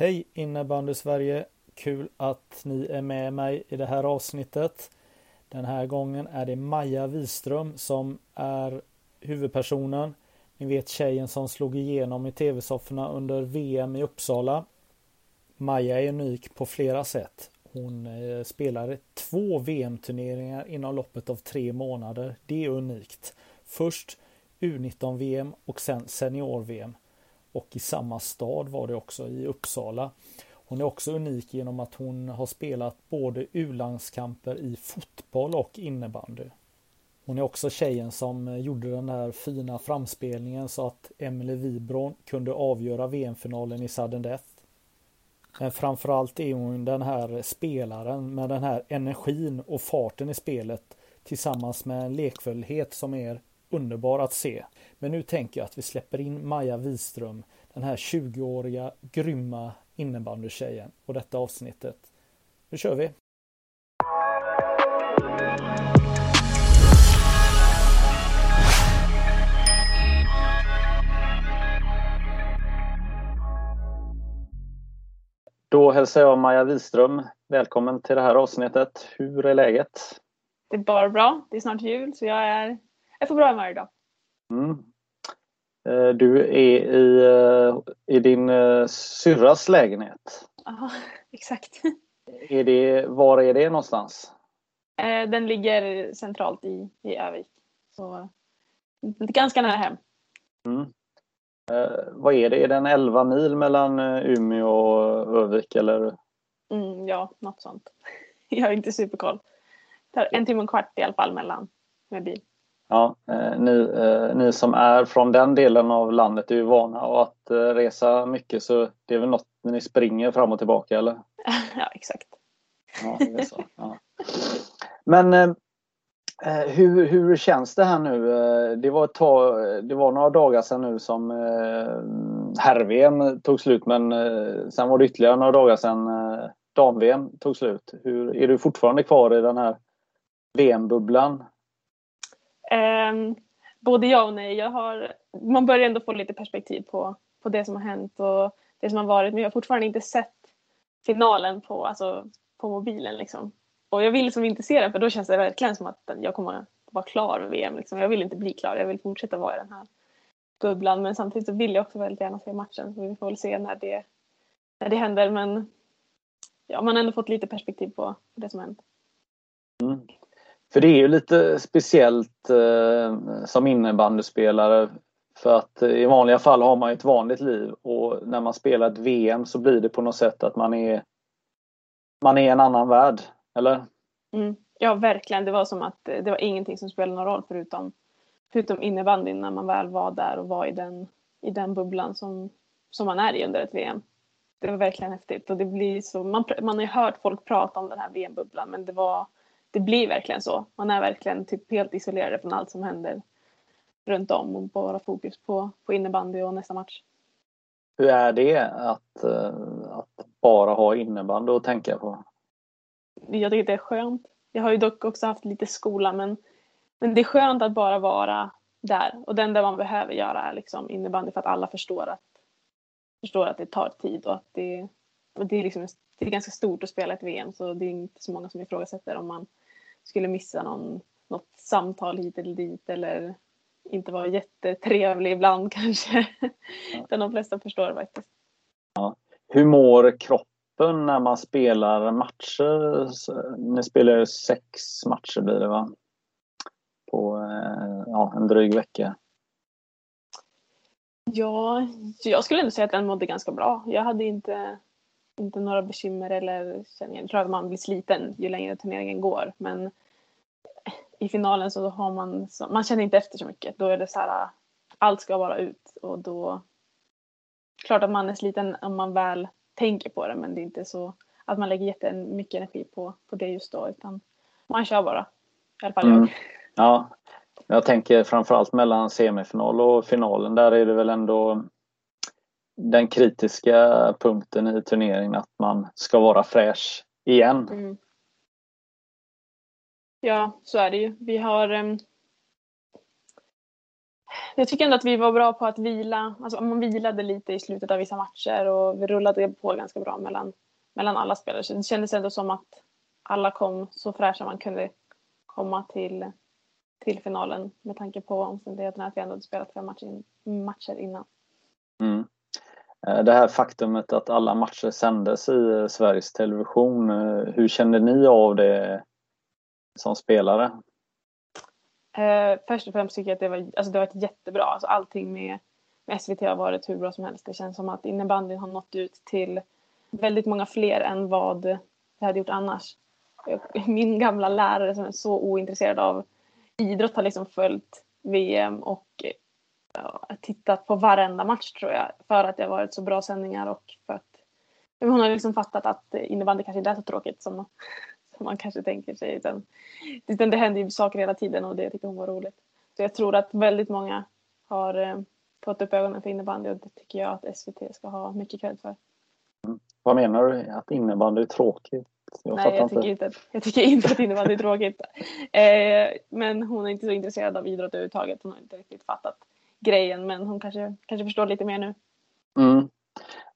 Hej innebandy Sverige! Kul att ni är med mig i det här avsnittet. Den här gången är det Maja Wiström som är huvudpersonen. Ni vet tjejen som slog igenom i tv-sofforna under VM i Uppsala. Maja är unik på flera sätt. Hon eh, spelade två VM-turneringar inom loppet av tre månader. Det är unikt. Först U19-VM och sen senior-VM. Och i samma stad var det också i Uppsala. Hon är också unik genom att hon har spelat både U-landskamper i fotboll och innebandy. Hon är också tjejen som gjorde den där fina framspelningen så att Emily Wibron kunde avgöra VM-finalen i sudden death. Men framförallt är hon den här spelaren med den här energin och farten i spelet tillsammans med en lekfullhet som är underbar att se. Men nu tänker jag att vi släpper in Maja Wiström, den här 20-åriga grymma innebandykärn och detta avsnittet. Nu kör vi! Då hälsar jag Maja Wiström välkommen till det här avsnittet. Hur är läget? Det är bara bra. Det är snart jul så jag är, jag får bra humör idag. Mm. Eh, du är i, eh, i din eh, syrras lägenhet. Ja, exakt. Är det, var är det någonstans? Den ligger centralt i, i Övik. Så ganska nära hem. Mm. Vad är det? Är det en 11 mil mellan Umeå och Övik eller? Mm, ja, något sånt. Jag har inte superkoll. Det tar en timme och en kvart i alla fall mellan med bil. Ja, eh, ni, eh, ni som är från den delen av landet är ju vana att eh, resa mycket så det är väl något när ni springer fram och tillbaka eller? ja, exakt. Ja, så. Ja. Men hur, hur känns det här nu? Det var, tag, det var några dagar sedan nu som herr-VM tog slut men sen var det ytterligare några dagar sedan dam-VM tog slut. Hur, är du fortfarande kvar i den här VM-bubblan? Eh, både ja och nej. Jag har, man börjar ändå få lite perspektiv på, på det som har hänt och det som har varit. Men jag har fortfarande inte sett finalen på, alltså, på mobilen. Liksom. Och jag vill liksom inte se den för då känns det verkligen som att jag kommer vara klar med VM. Liksom. Jag vill inte bli klar. Jag vill fortsätta vara i den här bubblan. Men samtidigt så vill jag också väldigt gärna se matchen. Så vi får väl se när det, när det händer. Men ja, man har ändå fått lite perspektiv på det som har hänt. Mm. För det är ju lite speciellt eh, som innebandyspelare för att eh, i vanliga fall har man ett vanligt liv och när man spelar ett VM så blir det på något sätt att man är man är en annan värld, eller? Mm. Ja, verkligen. Det var som att eh, det var ingenting som spelade någon roll förutom, förutom innebandyn när man väl var där och var i den, i den bubblan som, som man är i under ett VM. Det var verkligen häftigt och det blir så, man, man har ju hört folk prata om den här VM-bubblan men det var det blir verkligen så. Man är verkligen typ helt isolerad från allt som händer runt om och bara fokus på, på innebandy och nästa match. Hur är det att, eh, att bara ha innebandy att tänka på? Jag tycker det är skönt. Jag har ju dock också haft lite skola men, men det är skönt att bara vara där och det enda man behöver göra är liksom innebandy för att alla förstår att, förstår att det tar tid och att det, och det, är liksom, det är ganska stort att spela ett VM så det är inte så många som ifrågasätter om man skulle missa någon, något samtal hit eller dit eller inte vara jättetrevlig ibland kanske. Ja. de flesta förstår faktiskt. Ja. Hur mår kroppen när man spelar matcher? Ni spelar sex matcher blir det va? På eh, ja, en dryg vecka. Ja, jag skulle ändå säga att den mådde ganska bra. Jag hade inte, inte några bekymmer eller känner jag tror att man blir sliten ju längre turneringen går. Men i finalen så har man, så, man känner inte efter så mycket. Då är det så här, allt ska bara ut och då, klart att man är sliten om man väl tänker på det men det är inte så att man lägger jättemycket energi på, på det just då utan man kör bara. I alla fall jag. Mm. Ja, jag tänker framförallt mellan semifinal och finalen. Där är det väl ändå den kritiska punkten i turneringen att man ska vara fräsch igen. Mm. Ja, så är det ju. Vi har um... jag tycker ändå att vi var bra på att vila. Alltså man vilade lite i slutet av vissa matcher och vi rullade på ganska bra mellan, mellan alla spelare. Så det kändes ändå som att alla kom så fräscha man kunde komma till, till finalen med tanke på omständigheterna att vi ändå hade spelat fem matcher, in, matcher innan. Mm. Eh, det här faktumet att alla matcher sändes i Sveriges Television, eh, hur kände ni av det som spelare? Eh, först och främst tycker jag att det var, alltså det var jättebra. Alltså allting med, med SVT har varit hur bra som helst. Det känns som att innebandyn har nått ut till väldigt många fler än vad det hade gjort annars. Min gamla lärare som är så ointresserad av idrott har liksom följt VM och tittat på varenda match tror jag. För att det har varit så bra sändningar och för att hon har liksom fattat att innebandy kanske inte är så tråkigt som, som man kanske tänker sig. Utan, utan det händer ju saker hela tiden och det tycker hon var roligt. Så jag tror att väldigt många har eh, fått upp ögonen för innebandy och det tycker jag att SVT ska ha mycket cred för. Mm. Vad menar du? Att innebandy är tråkigt? Jag Nej, jag tycker, inte, jag tycker inte att innebandy är tråkigt. Eh, men hon är inte så intresserad av idrott överhuvudtaget. Hon har inte riktigt fattat grejen men hon kanske, kanske förstår lite mer nu. Mm.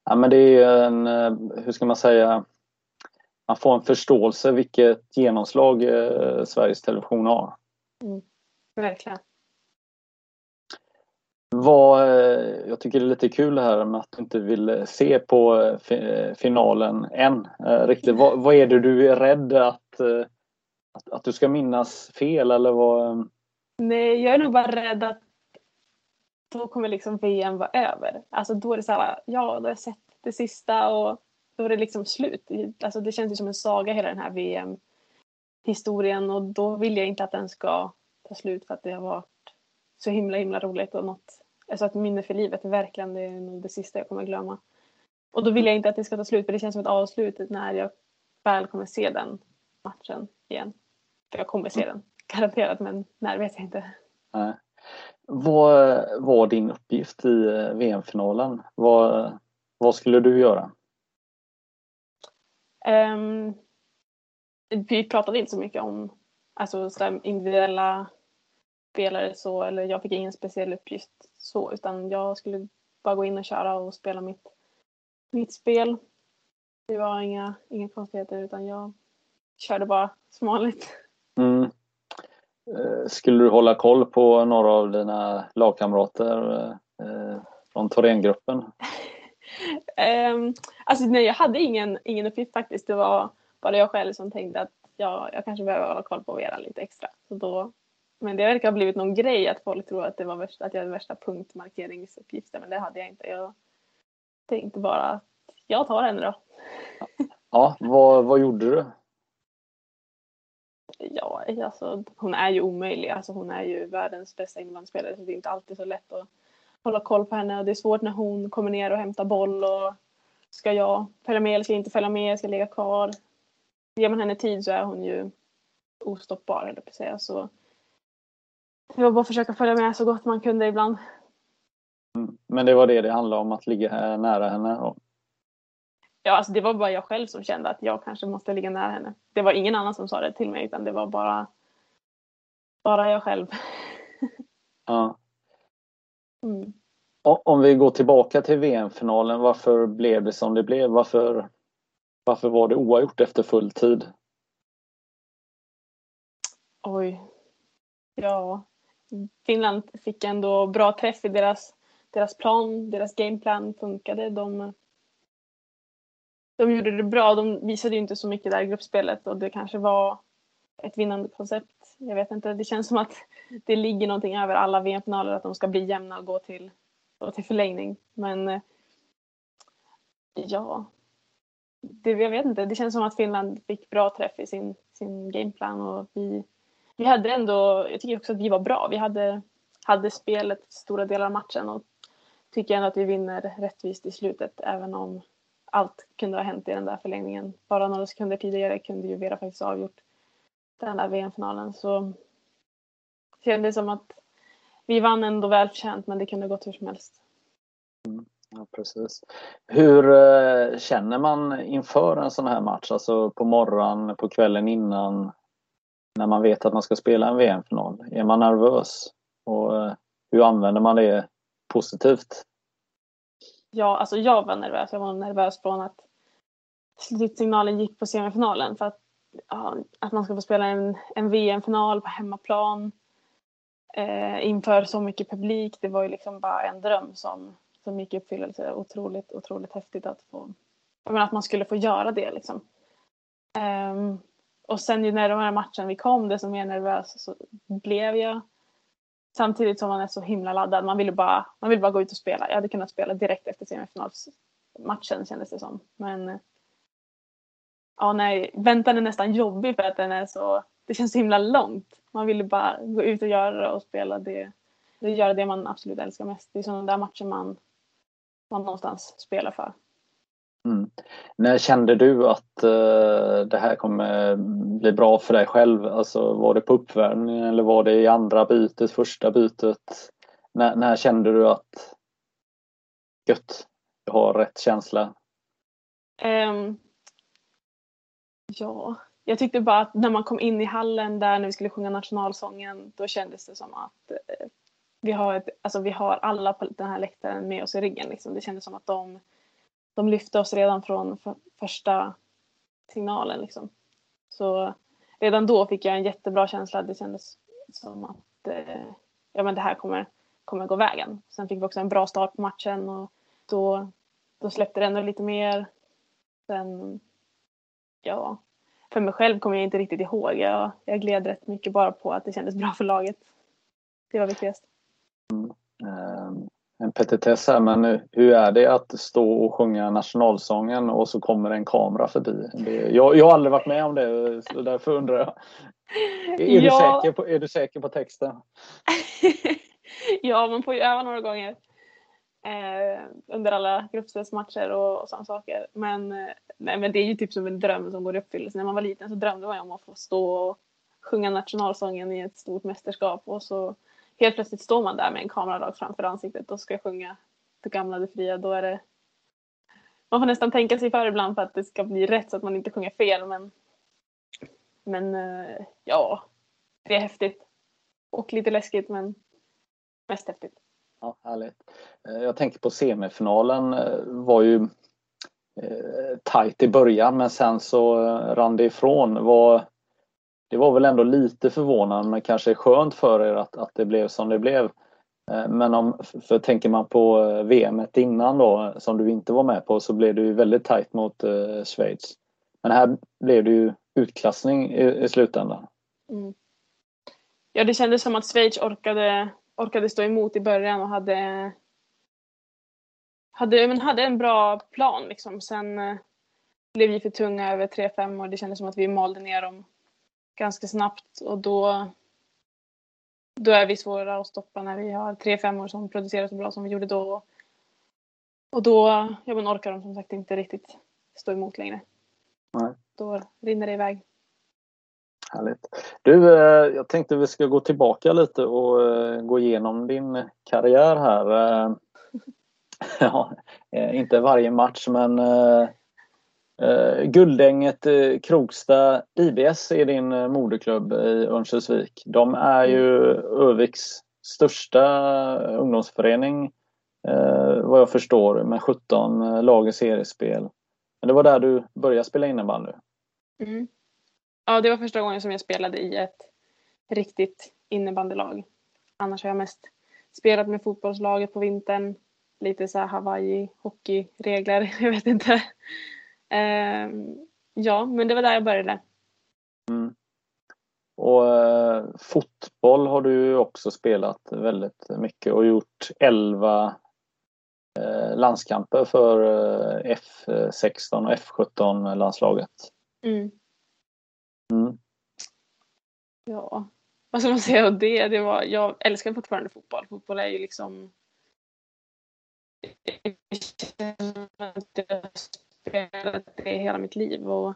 Ja, men det är en, eh, hur ska man säga, man får en förståelse vilket genomslag eh, Sveriges Television har. Mm, verkligen. Vad, eh, jag tycker det är lite kul här med att du inte vill se på finalen än. Riktigt. Vad, vad är det du är rädd att, att, att, du ska minnas fel eller vad? Nej, jag är nog bara rädd att då kommer liksom VM vara över. Alltså då är det så här, ja, då har jag sett det sista och då är det liksom slut. Alltså det känns ju som en saga hela den här VM-historien och då vill jag inte att den ska ta slut för att det har varit så himla himla roligt och något, alltså ett minne för livet, verkligen det är nog det sista jag kommer glömma. Och då vill jag inte att det ska ta slut för det känns som ett avslut när jag väl kommer se den matchen igen. För jag kommer se den, garanterat, men när vet jag inte. Nej. Vad var din uppgift i eh, VM-finalen? Vad, vad skulle du göra? Um, vi pratade inte så mycket om alltså, så individuella spelare så, eller jag fick ingen speciell uppgift så, utan jag skulle bara gå in och köra och spela mitt, mitt spel. Det var inga, inga konstigheter utan jag körde bara som vanligt. Mm. Eh, skulle du hålla koll på några av dina lagkamrater eh, från Thorengruppen? um, alltså nej, jag hade ingen, ingen uppgift faktiskt. Det var bara jag själv som tänkte att jag, jag kanske behöver hålla koll på Vera lite extra. Så då, men det verkar ha blivit någon grej att folk tror att, det var värsta, att jag hade värsta punktmarkeringsuppgifter men det hade jag inte. Jag tänkte bara att jag tar henne då. Ja, vad, vad gjorde du? Ja, alltså, hon är ju omöjlig. Alltså, hon är ju världens bästa innebandyspelare så det är inte alltid så lätt att hålla koll på henne och det är svårt när hon kommer ner och hämtar boll och ska jag följa med eller ska jag inte följa med, ska jag ligga kvar? Ger man henne tid så är hon ju ostoppbar eller på att säga. Så det var bara att försöka följa med så gott man kunde ibland. Mm. Men det var det det handlade om, att ligga nära henne? Och Ja, alltså det var bara jag själv som kände att jag kanske måste ligga nära henne. Det var ingen annan som sa det till mig utan det var bara, bara jag själv. Ja. Mm. Om vi går tillbaka till VM-finalen, varför blev det som det blev? Varför, varför var det oavgjort efter full tid? Oj. Ja, Finland fick ändå bra träff i deras, deras plan. Deras gameplan funkade. De de gjorde det bra. De visade ju inte så mycket där i gruppspelet och det kanske var ett vinnande koncept. Jag vet inte, det känns som att det ligger någonting över alla VM-finaler att de ska bli jämna och gå till, och till förlängning. Men eh, ja, det, jag vet inte. Det känns som att Finland fick bra träff i sin, sin gameplan och vi, vi hade ändå, jag tycker också att vi var bra. Vi hade, hade spelet stora delar av matchen och tycker ändå att vi vinner rättvist i slutet även om allt kunde ha hänt i den där förlängningen. Bara några sekunder tidigare kunde ju Vera faktiskt ha avgjort den där VM-finalen så det kändes som att vi vann ändå välförtjänt men det kunde gått hur som helst. Mm, ja, precis. Hur eh, känner man inför en sån här match? Alltså på morgonen, på kvällen innan? När man vet att man ska spela en VM-final. Är man nervös? Och eh, hur använder man det positivt? Ja, alltså jag var nervös. Jag var nervös från att slutsignalen gick på semifinalen. För att, ja, att man ska få spela en, en VM-final på hemmaplan eh, inför så mycket publik. Det var ju liksom bara en dröm som, som gick i uppfyllelse. Otroligt, otroligt häftigt att få, jag menar, att man skulle få göra det liksom. Um, och sen ju närmare matchen vi kom, desto mer nervös så blev jag. Samtidigt som man är så himla laddad. Man vill bara, man vill bara gå ut och spela. Jag hade kunnat spela direkt efter semifinalsmatchen kändes det som. Men ja, nej, väntan är nästan jobbig för att den är så, det känns så himla långt. Man vill bara gå ut och göra det och spela det, det göra det man absolut älskar mest. Det är sådana där matcher man, man någonstans spelar för. Mm. När kände du att uh, det här kommer bli bra för dig själv? Alltså var det på uppvärmningen eller var det i andra bytet, första bytet? När, när kände du att gött, jag har rätt känsla? Um, ja, jag tyckte bara att när man kom in i hallen där när vi skulle sjunga nationalsången då kändes det som att uh, vi har, ett, alltså vi har alla på den här läktaren med oss i ryggen. Liksom. Det kändes som att de de lyfte oss redan från första signalen liksom. Så redan då fick jag en jättebra känsla. Det kändes som att eh, ja, men det här kommer, kommer gå vägen. Sen fick vi också en bra start på matchen och då, då släppte det ändå lite mer. Sen, ja, för mig själv kommer jag inte riktigt ihåg. Jag, jag gled rätt mycket bara på att det kändes bra för laget. Det var viktigast. Mm. Um, en petitess här, men hur är det att stå och sjunga nationalsången och så kommer en kamera förbi? Det, jag, jag har aldrig varit med om det, så därför undrar jag. Är, ja. du, säker på, är du säker på texten? ja, man får ju öva några gånger eh, under alla gruppspelsmatcher och, och sådana saker. Men, eh, nej, men det är ju typ som en dröm som går i uppfyllelse. När man var liten så drömde man om att få stå och sjunga nationalsången i ett stort mästerskap och så helt plötsligt står man där med en kamera rakt framför ansiktet och ska sjunga Du gamla, du fria. Då är det... Man får nästan tänka sig för ibland för att det ska bli rätt så att man inte sjunger fel. Men, men eh, ja, det är häftigt. Och lite läskigt men mest häftigt. Ja, härligt. Eh, jag tänker på semifinalen eh, var ju tajt i början men sen så rann det ifrån. Var, det var väl ändå lite förvånande men kanske skönt för er att, att det blev som det blev. Eh, men om, för tänker man på eh, VM innan då som du inte var med på så blev det ju väldigt tajt mot eh, Schweiz. Men här blev det ju utklassning i, i slutändan. Mm. Ja det kändes som att Schweiz orkade, orkade stå emot i början och hade hade, men hade en bra plan liksom. Sen eh, blev vi för tunga över 3-5 och det kändes som att vi malde ner dem ganska snabbt och då, då är vi svåra att stoppa när vi har tre femmor som producerar så bra som vi gjorde då. Och då ja, men orkar de som sagt inte riktigt stå emot längre. Nej. Då rinner det iväg. Härligt. Du, eh, jag tänkte vi ska gå tillbaka lite och eh, gå igenom din karriär här. Eh, ja, inte varje match men Eh, Guldänget eh, Kroksta IBS är din eh, moderklubb i Örnsköldsvik. De är ju Öviks största eh, ungdomsförening eh, vad jag förstår med 17 eh, lag i seriespel. Men det var där du började spela innebandy? Mm. Ja, det var första gången som jag spelade i ett riktigt innebandylag. Annars har jag mest spelat med fotbollslaget på vintern. Lite så här Hawaii hockeyregler, jag vet inte. Eh, ja, men det var där jag började. Mm. Och eh, fotboll har du också spelat väldigt mycket och gjort 11 eh, landskamper för eh, F16 och F17 landslaget. Mm. Mm. Ja, vad ska man säga om det? det var, jag älskar fortfarande fotboll. Fotboll är ju liksom spelat det hela mitt liv och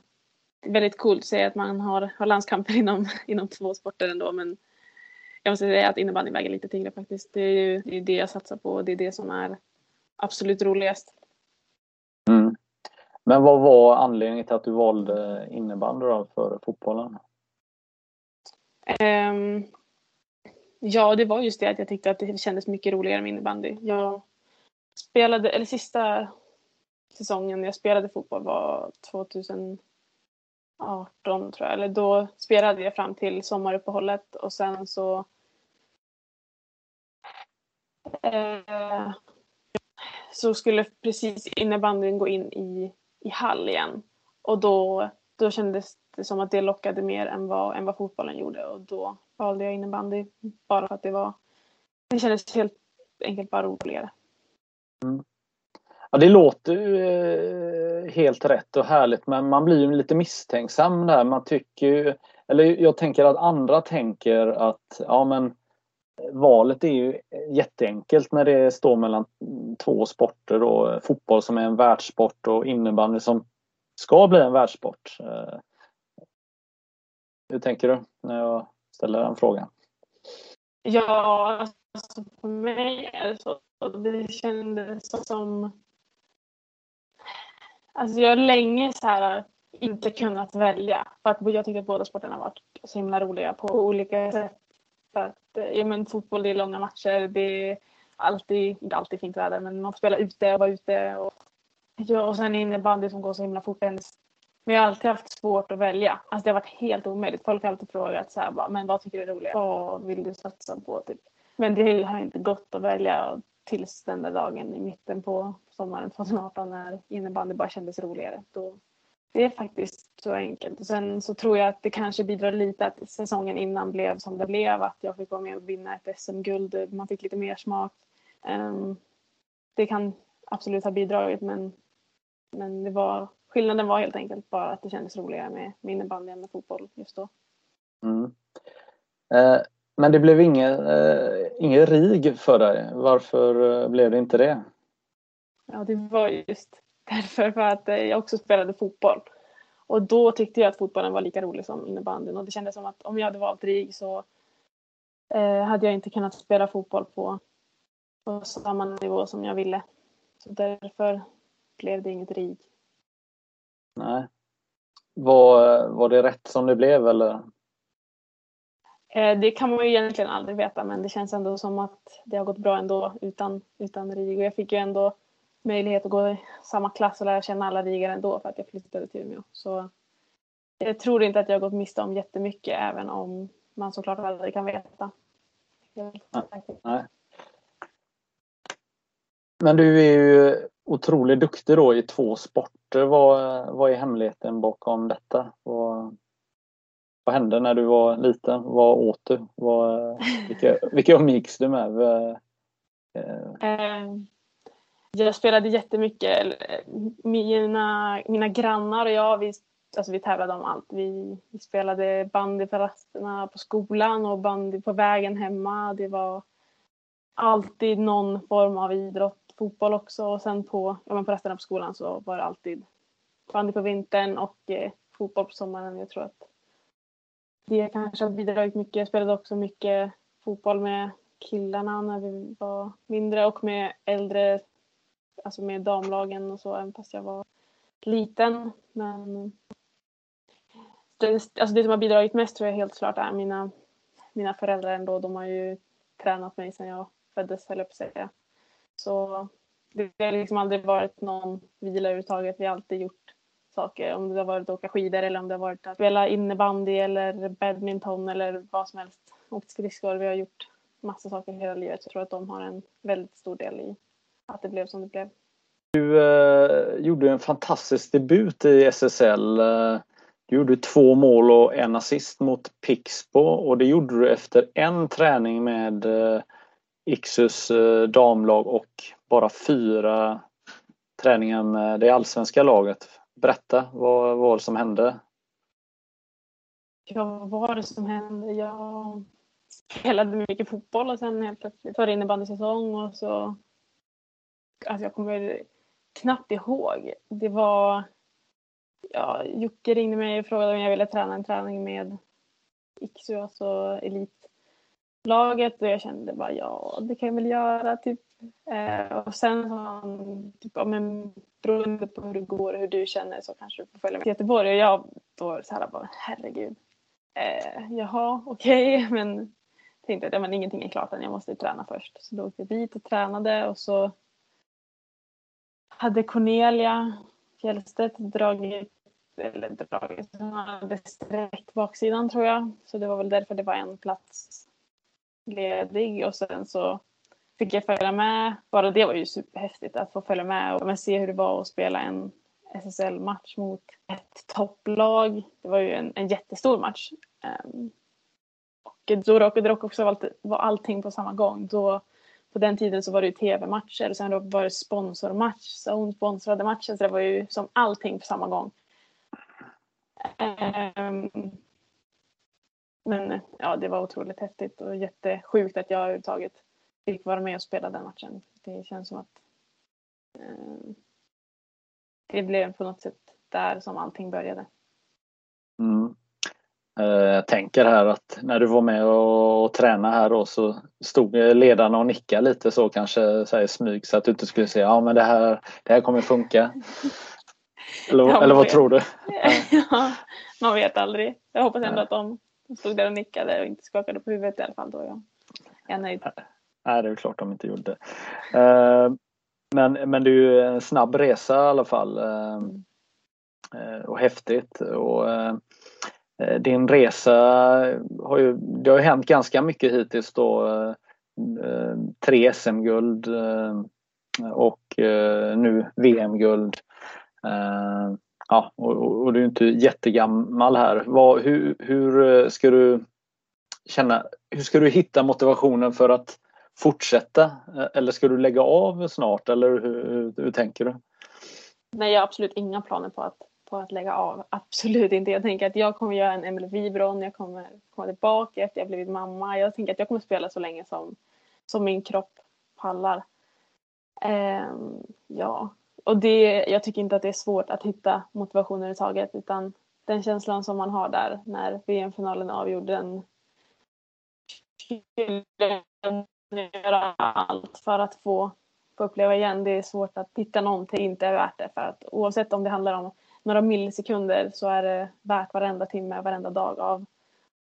väldigt coolt att säga att man har, har landskamper inom, inom två sporter ändå men jag måste säga att innebandy väger lite tyngre faktiskt. Det är ju det, är det jag satsar på och det är det som är absolut roligast. Mm. Men vad var anledningen till att du valde innebandy då för fotbollen? Um, ja, det var just det att jag tyckte att det kändes mycket roligare med innebandy. Jag spelade, eller sista säsongen jag spelade fotboll var 2018 tror jag. Eller då spelade jag fram till sommaruppehållet och sen så eh, så skulle precis innebandyn gå in i, i hall igen. Och då, då kändes det som att det lockade mer än vad, än vad fotbollen gjorde och då valde jag innebandy bara för att det var det kändes helt enkelt bara roligare. Mm. Ja, det låter ju eh, helt rätt och härligt men man blir ju lite misstänksam där. Man tycker ju, eller jag tänker att andra tänker att ja men valet är ju jätteenkelt när det står mellan två sporter då. Fotboll som är en världssport och innebandy som ska bli en världssport. Eh, hur tänker du när jag ställer den frågan? Ja, alltså för mig är det så. Det kändes som... Alltså jag har länge så här inte kunnat välja. För att jag tycker att båda sporterna har varit så himla roliga på olika sätt. För att, ja men fotboll det är långa matcher, det är alltid, inte alltid fint väder men man får spela ute och vara ute. Och, ja, och sen innebandy som går så himla fort. Men jag har alltid haft svårt att välja. Alltså det har varit helt omöjligt. Folk har alltid frågat så här, bara, men vad tycker du är roligt? Vad vill du satsa på? Typ. Men det har inte gått att välja tills den där dagen i mitten på sommaren 2018 när innebandy bara kändes roligare. Då, det är faktiskt så enkelt. Och sen så tror jag att det kanske bidrar lite att säsongen innan blev som det blev. Att jag fick vara med och vinna ett SM-guld. Man fick lite mer smak. Um, det kan absolut ha bidragit men, men det var, skillnaden var helt enkelt bara att det kändes roligare med, med innebandy än med fotboll just då. Mm. Eh, men det blev inget, eh, inget RIG för dig. Varför eh, blev det inte det? Ja, det var just därför för att eh, jag också spelade fotboll. Och då tyckte jag att fotbollen var lika rolig som innebandyn och det kändes som att om jag hade valt RIG så eh, hade jag inte kunnat spela fotboll på, på samma nivå som jag ville. Så därför blev det inget RIG. Nej. Var, var det rätt som det blev eller? Eh, det kan man ju egentligen aldrig veta men det känns ändå som att det har gått bra ändå utan, utan RIG och jag fick ju ändå möjlighet att gå i samma klass och lära känna alla rigare ändå för att jag flyttade till Umeå. Så jag tror inte att jag har gått miste om jättemycket även om man såklart aldrig kan veta. Nej. Men du är ju otroligt duktig då i två sporter. Vad, vad är hemligheten bakom detta? Vad, vad hände när du var liten? Vad åt du? Vad, vilka, vilka umgicks du med? Eh, jag spelade jättemycket. Mina, mina grannar och jag, vi, alltså vi tävlade om allt. Vi, vi spelade bandy på rasterna på skolan och bandy på vägen hemma. Det var alltid någon form av idrott. Fotboll också och sen på, ja, men på rasterna på skolan så var det alltid bandy på vintern och eh, fotboll på sommaren. Jag tror att det kanske har bidragit mycket. Jag spelade också mycket fotboll med killarna när vi var mindre och med äldre alltså med damlagen och så, även fast jag var liten. Men det, alltså det som har bidragit mest tror jag helt klart är mina, mina föräldrar ändå. De har ju tränat mig sedan jag föddes, höll jag på att säga. Så det har liksom aldrig varit någon vila överhuvudtaget. Vi har alltid gjort saker. Om det har varit att åka skidor eller om det har varit att spela innebandy eller badminton eller vad som helst. Åkt skridskor. Vi har gjort massa saker hela livet. Jag tror att de har en väldigt stor del i att det blev som det blev. Du eh, gjorde en fantastisk debut i SSL. Eh, du gjorde två mål och en assist mot Pixbo och det gjorde du efter en träning med eh, Ixus eh, damlag och bara fyra träningar med det allsvenska laget. Berätta, vad var det som hände? Ja, vad var det som hände? Jag spelade mycket fotboll och sen helt plötsligt var det innebandysäsong och så alltså jag kommer knappt ihåg. Det var, ja, Jocke ringde mig och frågade om jag ville träna en träning med Iksu, alltså elitlaget och jag kände bara ja, det kan jag väl göra typ. Eh, och sen sa han, typ, ja, men beroende på hur det går och hur du känner så kanske du får följa med till Göteborg. Och jag då så här bara, herregud. Eh, jaha, okej, okay. men tänkte att ja, men ingenting är klart än, jag måste träna först. Så då åkte jag dit och tränade och så hade Cornelia Fjellstedt dragit, eller dragit, hon hade sträckt baksidan tror jag. Så det var väl därför det var en plats ledig och sen så fick jag följa med. Bara det var ju superhäftigt att få följa med och se hur det var att spela en SSL-match mot ett topplag. Det var ju en, en jättestor match. Um, och då råkade det också vara allting på samma gång. Då, på den tiden så var det ju tv-matcher och sen var det sponsormatch, så hon sponsrade matchen så det var ju som allting på samma gång. Um, men ja, det var otroligt häftigt och jättesjukt att jag överhuvudtaget fick vara med och spela den matchen. Det känns som att um, det blev på något sätt där som allting började. Mm. Eh, jag tänker här att när du var med och, tränade här då så stod ledarna och nickade lite så kanske så här, smyg så att du inte skulle säga ja men det här, det här kommer funka. Eller, ja, eller vad vet. tror du? ja, man vet aldrig. Jag hoppas ändå Nej. att de stod där och nickade och inte skakade på huvudet i alla fall. Då jag, jag är nöjd. Nej, det är klart de inte gjorde. Eh, men, men det är ju en snabb resa i alla fall. Eh. eh och häftigt. Och, eh, eh, din resa har ju, det har hänt ganska mycket hittills då. Eh, tre SM-guld och nu VM-guld. Ja, och, och, du är inte jättegammal här. Vad, hur, hur ska du känna, hur ska du hitta motivationen för att fortsätta? Eller ska du lägga av snart eller hur, hur, hur tänker du? Nej, jag har absolut inga planer på att på att lägga av. Absolut inte. Jag tänker att jag kommer göra en Emily Wibron, jag kommer komma tillbaka efter jag blivit mamma. Jag tänker att jag kommer spela så länge som, som min kropp pallar. Um, ja, och det, jag tycker inte att det är svårt att hitta motivation överhuvudtaget utan den känslan som man har där när VM-finalen avgjorde den göra allt för att få, få uppleva igen. Det är svårt att hitta någonting inte är värt det för att oavsett om det handlar om några millisekunder så är det värt varenda timme, varenda dag av,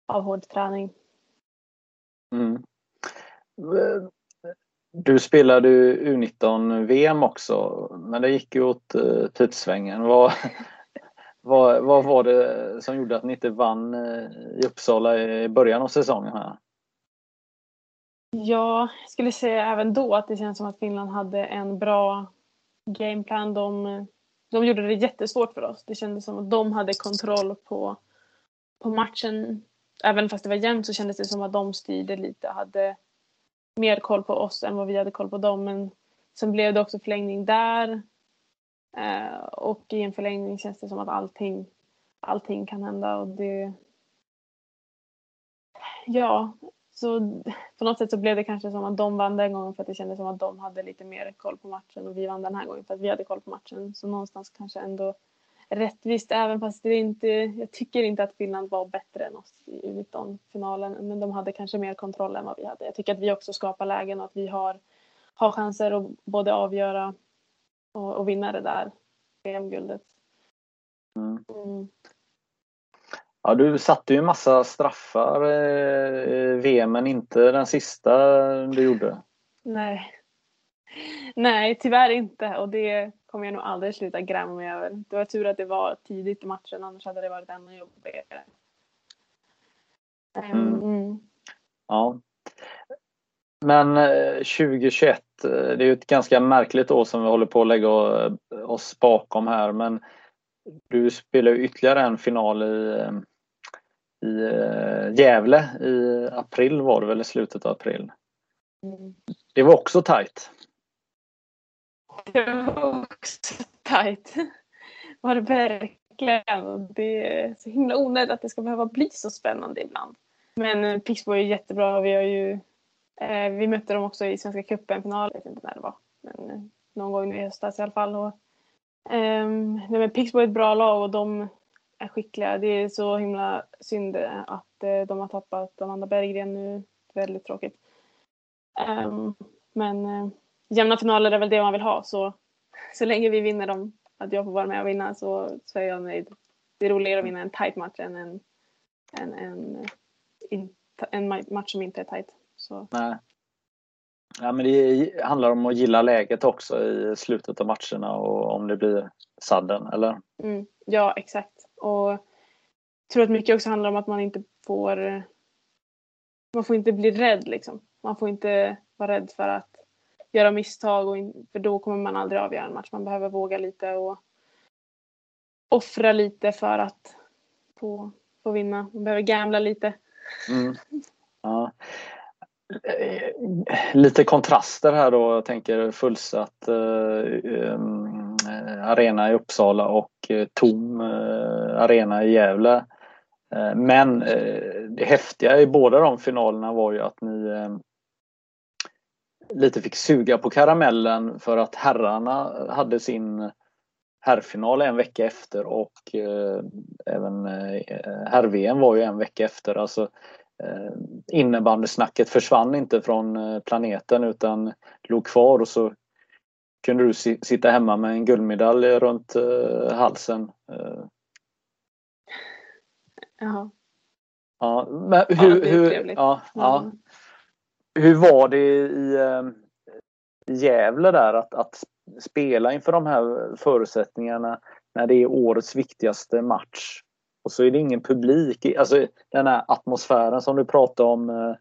av hård träning. Mm. Du spelade U19-VM också, men det gick ju åt eh, uh, pipsvängen. Vad, vad, vad var det som gjorde att ni inte vann eh, i Uppsala i början av säsongen? här? Ja, jag skulle säga även då att det känns som att Finland hade en bra gameplan. De de gjorde det jättesvårt för oss. Det kändes som att de hade kontroll på, på matchen. Även fast det var jämnt så kändes det som att de styrde lite och hade mer koll på oss än vad vi hade koll på dem. Men sen blev det också förlängning där. Eh, och i en förlängning känns det som att allting, allting kan hända. Och det, ja, så på något sätt så blev det kanske som att de vann den gången för att det kändes som att de hade lite mer koll på matchen och vi vann den här gången för att vi hade koll på matchen. Så någonstans kanske ändå rättvist även fast det inte, jag tycker inte att Finland var bättre än oss i U19-finalen men de hade kanske mer kontroll än vad vi hade. Jag tycker att vi också skapar lägen och att vi har, har chanser att både avgöra och, och vinna det där VM-guldet. Mm. Ja, du satte ju en massa straffar i VM, men inte den sista du gjorde. Nej. Nej, tyvärr inte. Och det kommer jag nog aldrig sluta gräma mig över. Det var tur att det var tidigt i matchen, annars hade det varit ännu jobbigare. Mm. Mm. Ja. Men 2021, eh, eh, det är ju ett ganska märkligt år som vi håller på att lägga oss bakom här, men du spelar ju ytterligare en final i eh, i eh, Gävle i april var det väl, i slutet av april. Mm. Det var också tajt. Det var också tajt. Var det verkligen. Det är så himla onödigt att det ska behöva bli så spännande ibland. Men eh, Pixbo är jättebra. Vi har ju eh, vi mötte dem också i Svenska cupen-final. Jag vet inte när det var. Men någon gång i höstas i alla fall. Och, um, men Pixbo är ett bra lag och de är skickliga. Det är så himla synd att uh, de har tappat Amanda Berggren nu. Väldigt tråkigt. Um, men uh, jämna finaler är väl det man vill ha så så länge vi vinner dem, att jag får vara med och vinna så, så är jag nöjd. Det är roligare att vinna en tight match än en, en, en, en match som inte är tight. Så. Nej. Ja, men det handlar om att gilla läget också i slutet av matcherna och om det blir sudden, eller? Mm, ja, exakt. Och jag tror att mycket också handlar om att man inte får man får inte bli rädd liksom. Man får inte vara rädd för att göra misstag och in, för då kommer man aldrig avgöra en match. Man behöver våga lite och offra lite för att få, få vinna. Man behöver gambla lite. Mm. Ja. Eh, lite kontraster här då. Jag tänker fullsatt eh, ehm, Eh, arena i Uppsala och eh, tom eh, arena i Gävle. Eh, men eh, det häftiga i båda de finalerna var ju att ni eh, lite fick suga på karamellen för att herrarna hade sin herrfinal en vecka efter och eh, även eh, herr-VM var ju en vecka efter. Alltså, eh, innebandysnacket försvann inte från eh, planeten utan låg kvar och så kunde du si sitta hemma med en guldmedalj runt eh, halsen. Eh. Jaha. Ja, men hur, ja, hur, ja, ja, hur var det i eh, Gävle där att, att spela inför de här förutsättningarna när det är årets viktigaste match? Och så är det ingen publik. Alltså den här atmosfären som du pratade om eh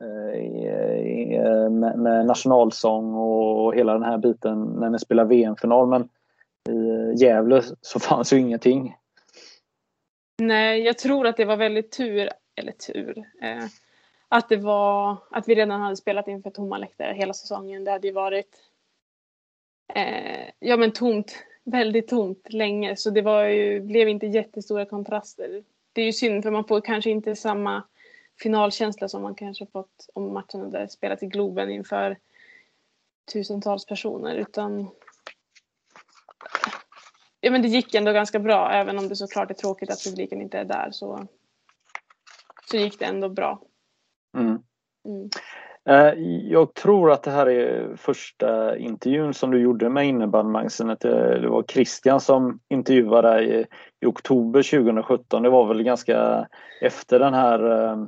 Eh, eh, med, med nationalsång och hela den här biten när ni spelar VM-final. Men i eh, Gävle så fanns ju ingenting. Nej, jag tror att det var väldigt tur, eller tur, eh, att det var att vi redan hade spelat inför tomma läktare hela säsongen. Det hade ju varit eh, ja men tomt, väldigt tomt länge så det var ju, blev inte jättestora kontraster. Det är ju synd för man får kanske inte samma finalkänsla som man kanske fått om matchen hade spelat i Globen inför tusentals personer utan ja men det gick ändå ganska bra även om det såklart är tråkigt att publiken inte är där så, så gick det ändå bra. Mm. Mm. Eh, jag tror att det här är första intervjun som du gjorde med innebandymagasinet. Eh, det var Christian som intervjuade dig i, oktober 2017. Det var väl ganska efter den här eh,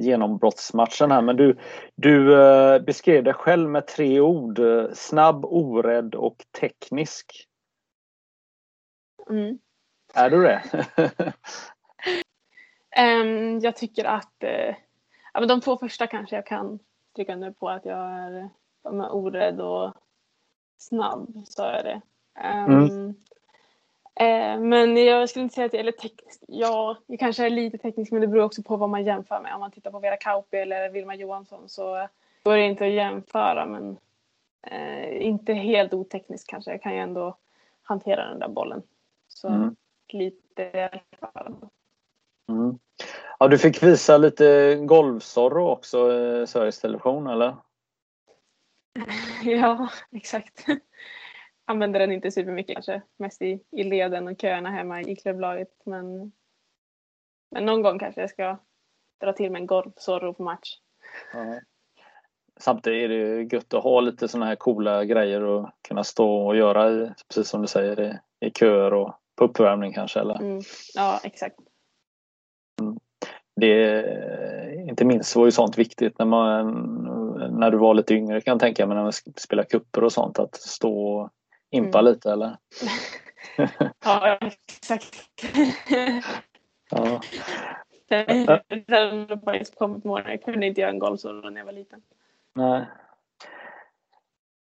genombrottsmatchen här. Men du, du beskrev dig själv med tre ord. Snabb, orädd och teknisk. Mm. Är du det? um, jag tycker att ja, men de två första kanske jag kan stryka under på att jag är, är orädd och snabb, sa jag det. Um, mm. eh, men jag skulle inte säga att jag är teknisk. Ja, jag kanske är lite teknisk men det beror också på vad man jämför med. Om man tittar på Vera Kauppi eller Vilma Johansson så går det inte att jämföra men eh, inte helt oteknisk kanske. Jag kan ju ändå hantera den där bollen. Så mm. lite i alla fall. Mm. Ja, du fick visa lite golvsorro också i Sveriges Television, eller? Ja, exakt. Använder den inte supermycket kanske. Mest i, i leden och köerna hemma i klubblaget. Men, men någon gång kanske jag ska dra till med en golvsorro på match. Ja. Samtidigt är det gött att ha lite sådana här coola grejer och kunna stå och göra, i, precis som du säger, i, i köer och på uppvärmning kanske. Eller? Mm. Ja, exakt det, inte minst var ju sånt viktigt när, man, när du var lite yngre kan jag tänka mig när man spelar kupper och sånt att stå och impa mm. lite eller? ja exakt. ja. Sen kom på Jag kunde inte göra en golfsolo när jag var liten. Nej.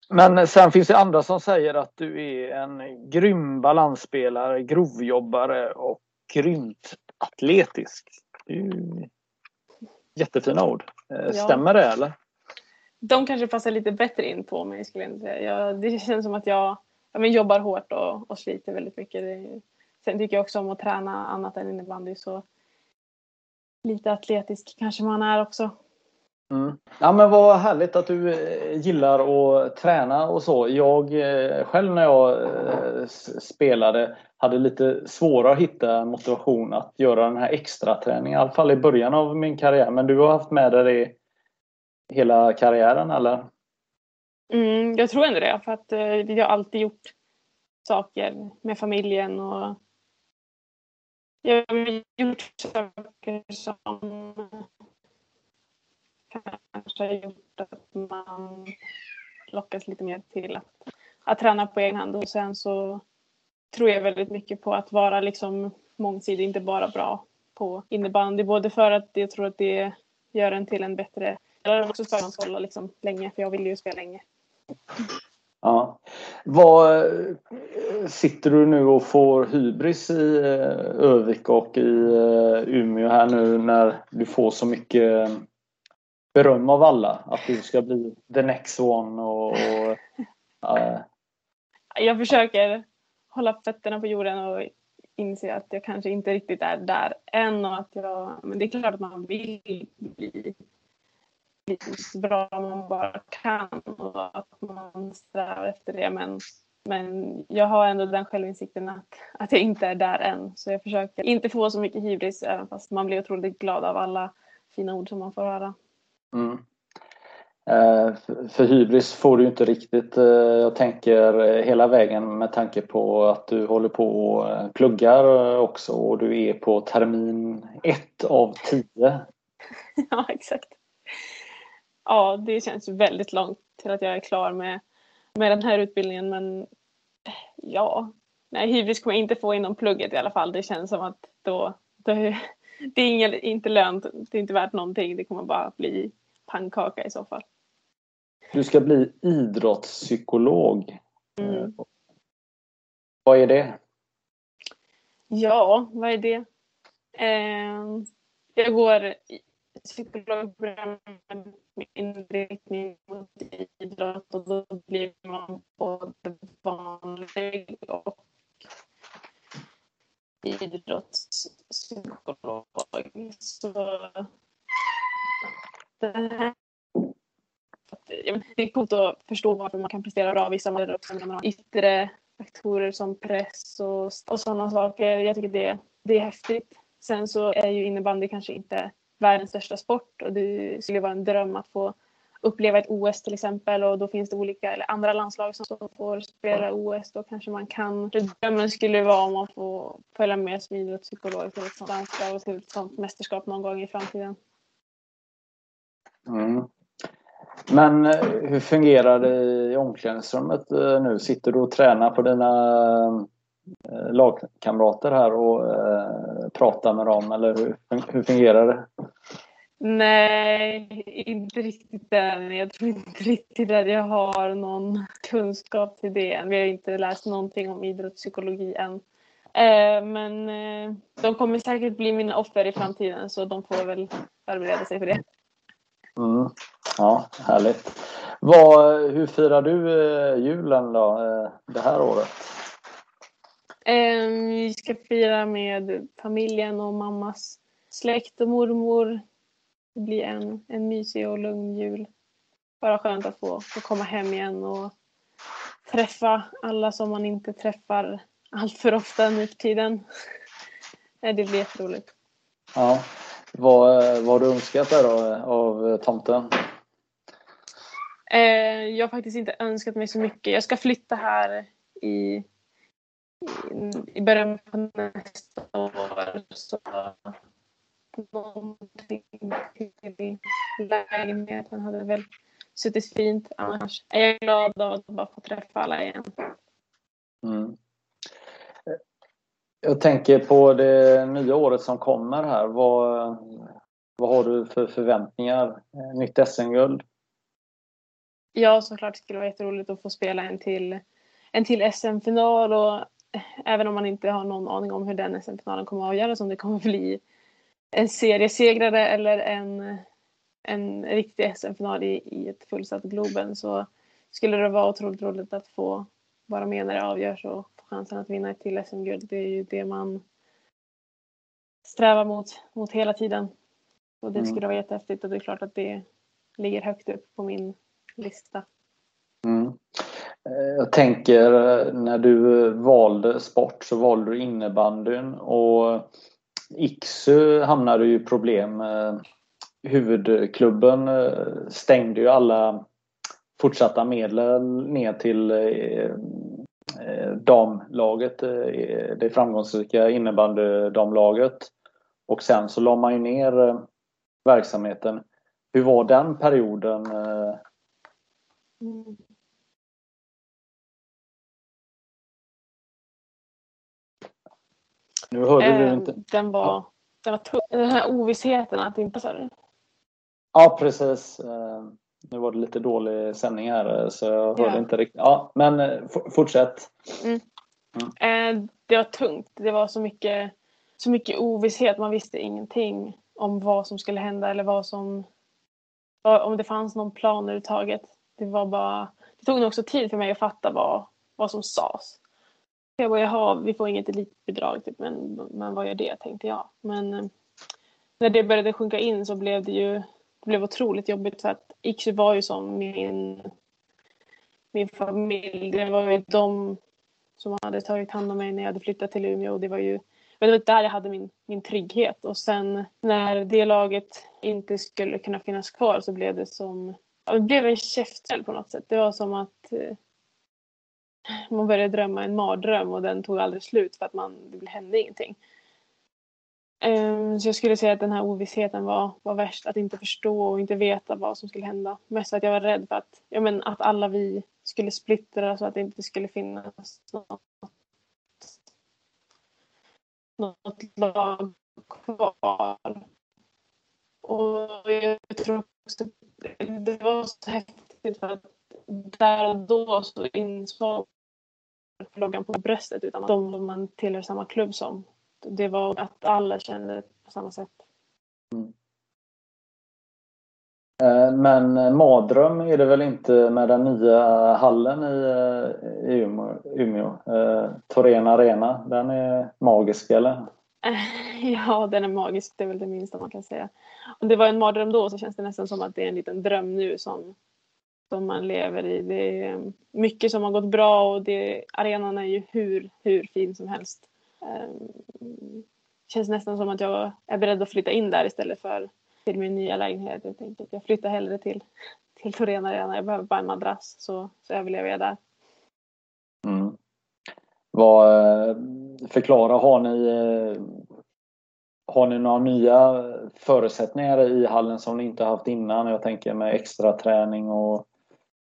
Men sen finns det andra som säger att du är en grym balansspelare, grovjobbare och grymt atletisk. Det är ju jättefina ord. Eh, stämmer det eller? De kanske passar lite bättre in på mig skulle jag säga. Jag, det känns som att jag, jag men, jobbar hårt och, och sliter väldigt mycket. Det, sen tycker jag också om att träna annat än innebandy så lite atletisk kanske man är också. Mm. Ja men vad härligt att du eh, gillar att träna och så. Jag eh, själv när jag eh, spelade hade lite svårare att hitta motivation att göra den här extra träningen. I alla fall i början av min karriär. Men du har haft med dig det hela karriären eller? Mm, jag tror ändå det. För att jag har alltid gjort saker med familjen och jag har gjort saker som kanske har gjort att man lockas lite mer till att, att träna på egen hand. Och sen så tror jag väldigt mycket på att vara liksom mångsidig, inte bara bra på innebandy. Både för att jag tror att det gör en till en bättre spelare, också för att man ska hålla liksom länge, för jag vill ju spela länge. Ja. Vad, eh, sitter du nu och får hybris i eh, Övik och i eh, Umeå här nu när du får så mycket beröm av alla. Att du ska bli the next one. Och, och äh. Jag försöker hålla fötterna på jorden och inse att jag kanske inte riktigt är där än. Och att jag, men det är klart att man vill bli, bli så bra man bara kan och att man strävar efter det. Men, men jag har ändå den självinsikten att, att jag inte är där än. Så jag försöker inte få så mycket hybris även fast man blir otroligt glad av alla fina ord som man får höra. Mm. Eh, för hybris får du inte riktigt. Eh, jag tänker eh, hela vägen med tanke på att du håller på och pluggar också och du är på termin ett av tio. Ja, exakt. Ja, det känns väldigt långt till att jag är klar med, med den här utbildningen men ja, nej, hybris kommer jag inte få inom plugget i alla fall. Det känns som att då, då det är inget, inte lönt, det är inte värt någonting. Det kommer bara bli pannkaka i så fall. Du ska bli idrottspsykolog. Mm. Eh, vad är det? Ja, vad är det? Eh, jag går psykologprogrammet med inriktning mot idrott och då blir man både vanlig och idrottspsykolog. Så det är coolt att förstå varför man kan prestera bra vissa månader också när man har yttre faktorer som press och, och sådana saker. Jag tycker det, det är häftigt. Sen så är ju innebandy kanske inte världens största sport och det skulle vara en dröm att få uppleva ett OS till exempel och då finns det olika eller andra landslag som får spela OS. Då kanske man kan. Drömmen skulle vara om man får följa med som idrottspsykolog till ett sånt landslag och till ett sånt mästerskap någon gång i framtiden. Mm. Men eh, hur fungerar det i omklädningsrummet eh, nu? Sitter du och tränar på dina eh, lagkamrater här och pratar med dem eller hur, hur fungerar det? Nej, inte riktigt än. Jag tror inte riktigt att jag har någon kunskap till det än. Vi har inte läst någonting om idrottspsykologi än. Men de kommer säkert bli mina offer i framtiden så de får väl förbereda sig för det. Mm. Ja, härligt. Vad, hur firar du eh, julen då, eh, det här året? Um, vi ska fira med familjen och mammas släkt och mormor. Det blir en, en mysig och lugn jul. Bara skönt att få, få komma hem igen och träffa alla som man inte träffar allt för ofta nu för tiden. Det blir jätteroligt. Ja. Vad, vad har du önskat där då av tomten? Eh, jag har faktiskt inte önskat mig så mycket. Jag ska flytta här i, i, i början på nästa år. Så någonting till lägenheten hade väl suttit fint. Annars är jag glad av att bara få träffa alla igen. Mm. Jag tänker på det nya året som kommer här. Vad, vad har du för förväntningar? Nytt SM-guld? Ja, såklart skulle det vara jätteroligt att få spela en till, en till SM-final och även om man inte har någon aning om hur den SM-finalen kommer att avgöras, om det kommer att bli en seriesegrare eller en, en riktig SM-final i, i ett fullsatt Globen så skulle det vara otroligt roligt att få vara med när det avgörs och chansen att vinna ett till SM-guld. Det är ju det man strävar mot, mot hela tiden. Och det mm. skulle vara jättehäftigt och det är klart att det ligger högt upp på min lista. Mm. Eh, jag tänker när du valde sport så valde du innebandyn och Iksu hamnade ju i problem. Huvudklubben stängde ju alla fortsatta medel ner till damlaget, det framgångsrika innebandydamlaget. Och sen så la man ju ner verksamheten. Hur var den perioden? Mm. Nu hörde eh, du inte. Den var, den var tung. Den här ovissheten att inte... Ja, precis. Nu var det lite dålig sändning här så jag hörde ja. inte riktigt. Ja, men eh, fortsätt. Mm. Mm. Eh, det var tungt. Det var så mycket, så mycket ovisshet. Man visste ingenting om vad som skulle hända eller vad som... Om det fanns någon plan överhuvudtaget. Det var bara... Det tog nog också tid för mig att fatta vad, vad som sades. Jag bara, jaha, vi får inget elitbidrag, typ, men, men vad gör det, tänkte jag. Men eh, när det började sjunka in så blev det ju blev otroligt jobbigt för att Iksu var ju som min, min familj. Det var ju de som hade tagit hand om mig när jag hade flyttat till Umeå. Och det var ju det var där jag hade min, min trygghet. Och sen när det laget inte skulle kunna finnas kvar så blev det som det blev en käftsmäll på något sätt. Det var som att eh, man började drömma en mardröm och den tog aldrig slut för att man, det hände ingenting. Ehm, så jag skulle säga att den här ovissheten var, var värst. Att inte förstå och inte veta vad som skulle hända. Mest att jag var rädd för att, ja, men, att alla vi skulle splittra så att det inte skulle finnas något, något lag kvar. Och jag tror också det var så häftigt för att där och då så insåg loggan på bröstet utan att de man tillhör samma klubb som. Det var att alla kände på samma sätt. Mm. Eh, men mardröm är det väl inte med den nya hallen i, eh, i Umeå? Umeå. Eh, Torén Arena, den är magisk eller? Ja, den är magisk. Det är väl det minsta man kan säga. Om det var en mardröm då så känns det nästan som att det är en liten dröm nu som som man lever i. Det är mycket som har gått bra och det, arenan är ju hur, hur fin som helst. Um, känns nästan som att jag är beredd att flytta in där istället för till min nya lägenhet. Jag tänkte att jag flyttar hellre till, till Torén Arena. Jag behöver bara en madrass så, så överlever jag där. Mm. Vad, förklara, har ni, har ni några nya förutsättningar i hallen som ni inte haft innan? Jag tänker med extra träning och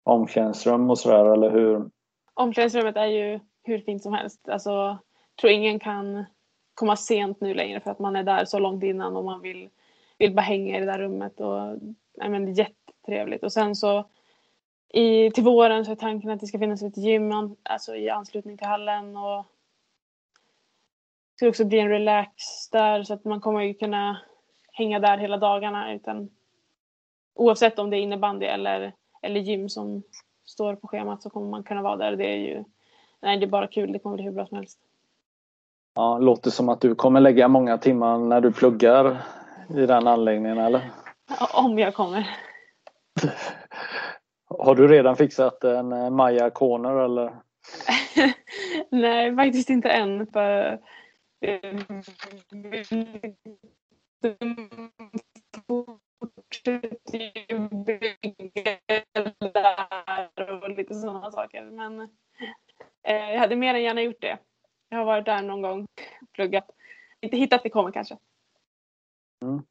omklädningsrum och sådär, eller hur? Omklädningsrummet är ju hur fint som helst. Alltså, tror ingen kan komma sent nu längre för att man är där så långt innan och man vill, vill bara hänga i det där rummet. Och, nej, men, det är jättetrevligt. Och sen så i, till våren så är tanken att det ska finnas ett gym alltså i anslutning till hallen. Och det ska också bli en relax där så att man kommer ju kunna hänga där hela dagarna. Utan, oavsett om det är innebandy eller eller gym som står på schemat så kommer man kunna vara där. Det är ju nej, det är bara kul. Det kommer bli hur bra som helst. Ja, låter som att du kommer lägga många timmar när du pluggar i den anläggningen eller? Om jag kommer. Har du redan fixat en eh, Maja Corner eller? Nej, faktiskt inte än. För fortsätter bygga där och lite sådana saker. Men eh, jag hade mer än gärna gjort det. Har varit där någon gång, pluggat. Inte hittat det kommer kanske. Mm.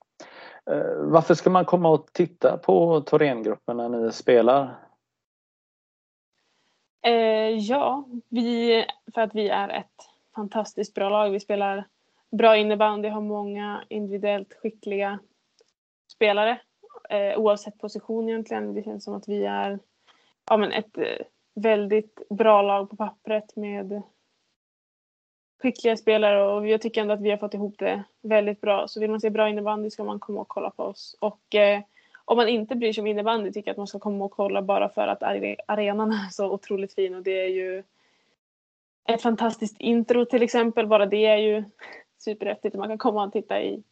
Eh, varför ska man komma och titta på Thorengruppen när ni spelar? Eh, ja, vi, för att vi är ett fantastiskt bra lag. Vi spelar bra innebandy, har många individuellt skickliga spelare eh, oavsett position egentligen. Det känns som att vi är ja, men ett eh, väldigt bra lag på pappret med skickliga spelare och jag tycker ändå att vi har fått ihop det väldigt bra. Så vill man se bra innebandy ska man komma och kolla på oss. Och eh, om man inte bryr sig om innebandy tycker jag att man ska komma och kolla bara för att arenan är så otroligt fin och det är ju ett fantastiskt intro till exempel. Bara det är ju superhäftigt. Man kan komma och titta i,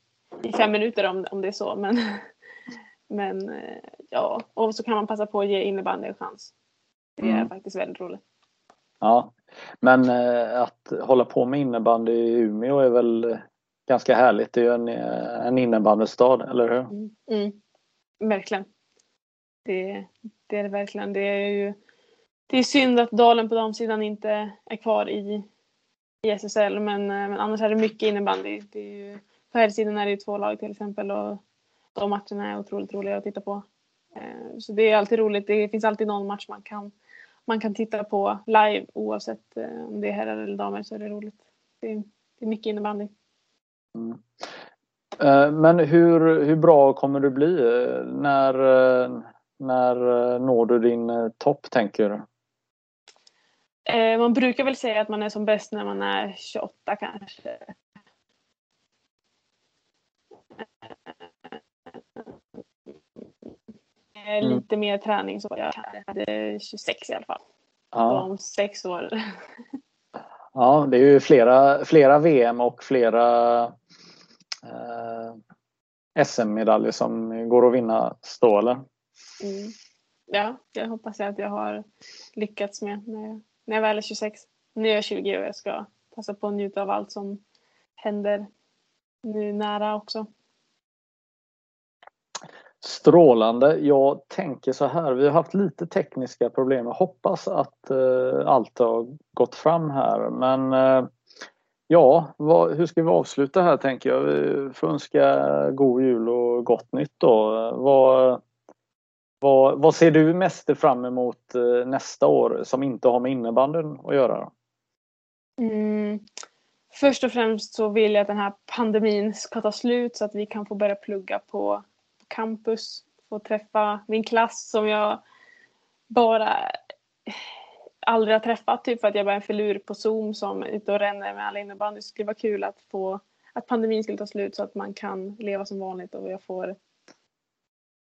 i fem minuter om, om det är så. Men Men eh, ja, och så kan man passa på att ge innebandy en chans. Det är mm. faktiskt väldigt roligt. Ja, men eh, att hålla på med innebandy i Umeå är väl ganska härligt. Det är ju en, en innebandystad, eller hur? Mm. Mm. Verkligen. Det, det är det verkligen. Det är ju det är synd att Dalen på damsidan inte är kvar i, i SSL men, eh, men annars är det mycket innebandy. Det är ju, på här sidan är det ju två lag till exempel och de matcherna är otroligt roliga att titta på. Eh, så det är alltid roligt. Det finns alltid någon match man kan, man kan titta på live oavsett eh, om det är herrar eller damer så är det roligt. Det är, det är mycket innebandy. Mm. Men hur, hur bra kommer du bli? När, när når du din topp tänker du? Eh, man brukar väl säga att man är som bäst när man är 28 kanske. Mm. Lite mer träning så jag hade 26 i alla fall. Ja. Om sex år. Ja, det är ju flera, flera VM och flera eh, SM-medaljer som går att vinna stålen. Mm. Ja, jag hoppas att jag har lyckats med när när jag väl är 26. Nu är jag 20 och jag ska passa på att njuta av allt som händer nu nära också. Strålande. Jag tänker så här, vi har haft lite tekniska problem. Jag hoppas att eh, allt har gått fram här men eh, ja, vad, hur ska vi avsluta här tänker jag? Vi får önska god jul och gott nytt då. Vad, vad, vad ser du mest fram emot eh, nästa år som inte har med innebandyn att göra? Mm. Först och främst så vill jag att den här pandemin ska ta slut så att vi kan få börja plugga på campus. Få träffa min klass som jag bara aldrig har träffat. Typ för att jag bara är en filur på Zoom som är ute och ränner med alla innebandy. Det skulle vara kul att få att pandemin skulle ta slut så att man kan leva som vanligt och jag får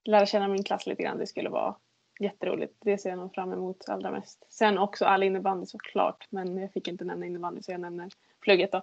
lära känna min klass lite grann. Det skulle vara jätteroligt. Det ser jag nog fram emot allra mest. Sen också all innebandy såklart, men jag fick inte nämna innebandy så jag nämner plugget då.